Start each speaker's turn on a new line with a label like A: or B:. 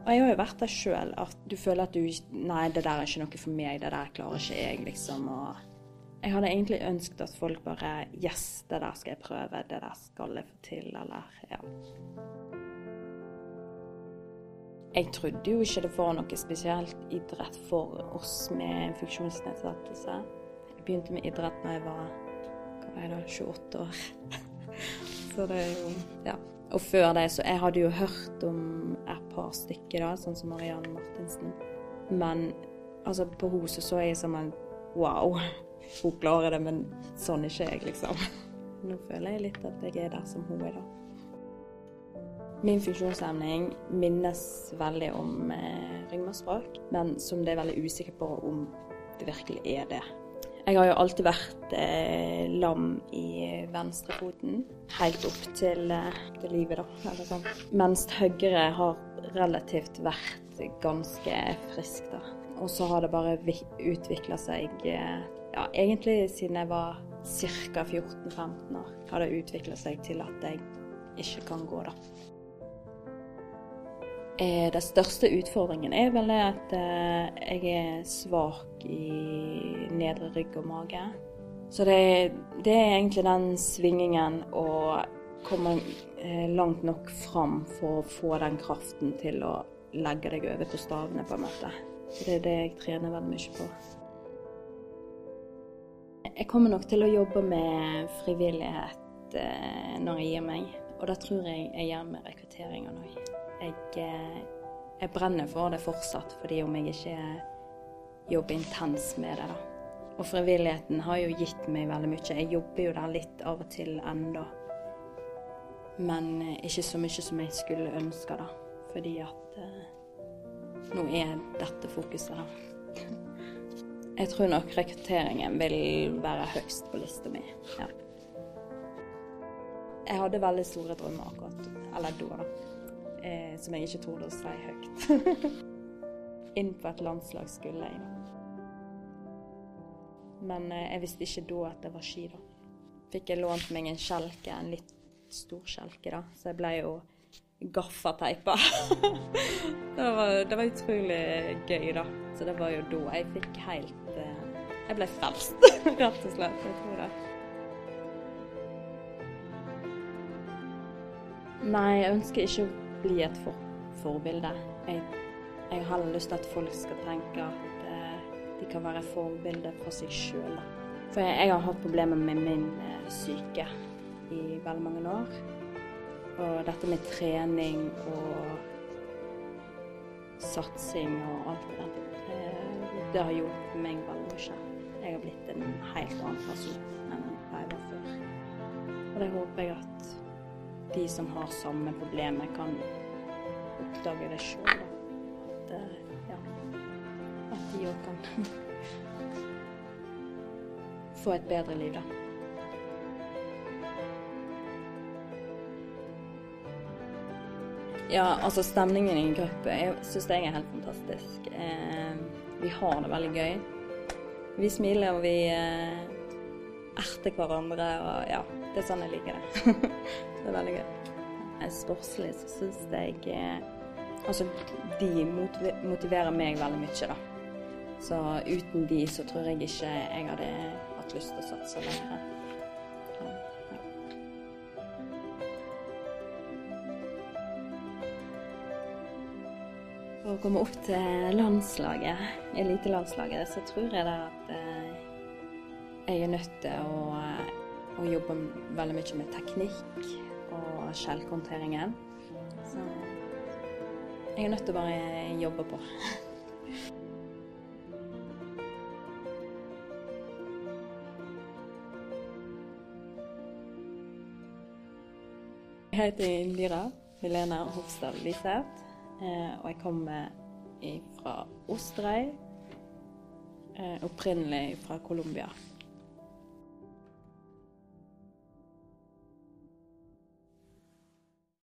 A: Og jeg har jo vært der sjøl, at du føler at du Nei, det der er ikke noe for meg, det der klarer ikke jeg, liksom. Og jeg hadde egentlig ønsket at folk bare Yes, det der skal jeg prøve, det der skal jeg få til, eller ja. Jeg trodde jo ikke det var noe spesielt idrett for oss med funksjonsnedsettelse. Jeg begynte med idrett da jeg var hva var jeg da, 28 år. Så det er jo Ja. Og før det, så Jeg hadde jo hørt om par stykker, da, sånn som Marianne Martinsen. Men altså, på henne så så jeg som en wow, hun klarer det, men sånn er ikke jeg, liksom. Nå føler jeg litt at jeg er der som hun er, da. Min funksjonshemning minnes veldig om eh, ryggmargsbråk, men som det er veldig usikker på om det virkelig er det. Jeg har jo alltid vært eh, lam i venstrefoten, helt opp til, eh, til livet, da. Eller sånn. Mens høyre har relativt vært ganske frisk, da. Og så har det bare utvikla seg eh, Ja, egentlig siden jeg var ca. 14-15 år, har det utvikla seg til at jeg ikke kan gå, da. Eh, den største utfordringen er vel at eh, jeg er svak i nedre rygg og mage. Så det, det er egentlig den svingingen å komme eh, langt nok fram for å få den kraften til å legge deg over på stavene, på en måte. Det er det jeg trener veldig mye på. Jeg kommer nok til å jobbe med frivillighet når jeg gir meg, og det tror jeg jeg gjør med rekrutteringen òg. jeg, eh, jeg, brenner for det fortsatt, fordi om jeg ikke jobber intens med det, da. Og frivilligheten har jo gitt meg veldig mye. Jeg jobber jo der litt av og til ennå. Men eh, ikke så mye som jeg skulle ønske, da. Fordi at eh, nå er dette fokuset, da. Jeg tror nok rekrutteringen vil være høyst på lista mi. Ja. Jeg hadde veldig store drømmer akkurat, eller da, da eh, som jeg ikke torde å si høyt. Inn på et landslag skulle jeg. Men eh, jeg visste ikke da at det var ski, da. Fikk jeg lånt meg en kjelke, en litt stor kjelke, da. Så jeg ble jo gaffateipa. det, var, det var utrolig gøy, da. Så det var jo da jeg fikk helt eh, Jeg ble frelst, rett og slett. Jeg tror det. Nei, jeg ønsker ikke å bli et for forbilde. Jeg, jeg, har heller lyst til at folk skal tenke at eh, de kan være forbilde for seg sjøl. For jeg, jeg, har hatt problemer med min eh, syke i veldig mange år. Og dette med trening og satsing og alt det der, eh, det har gjort meg veldig mye. Jeg har blitt en helt annen person enn jeg var før. Og det håper jeg at de som har samme problemer, kan oppdage det sjøl. At, eh, ja, at de òg kan få et bedre liv, da. Ja, altså stemningen i en jeg syns jeg er helt fantastisk. Eh, vi har det veldig gøy. Vi smiler og vi eh, erter hverandre og ja, det er sånn jeg liker det. det er veldig gøy. Sportslig så syns jeg eh, Altså, de motiverer meg veldig mye, da. Så uten de så tror jeg ikke jeg hadde hatt lyst til å satse lenger. For å komme opp til landslaget, elitelandslaget, så tror jeg da at eh, jeg er nødt til å, å jobbe veldig mye med teknikk og skjellhåndteringen. Så jeg er nødt til å bare jobbe på. Jeg heter Indira Helena Hofstad Liseth, eh, og jeg kommer fra Osterøy. Eh, opprinnelig fra Colombia.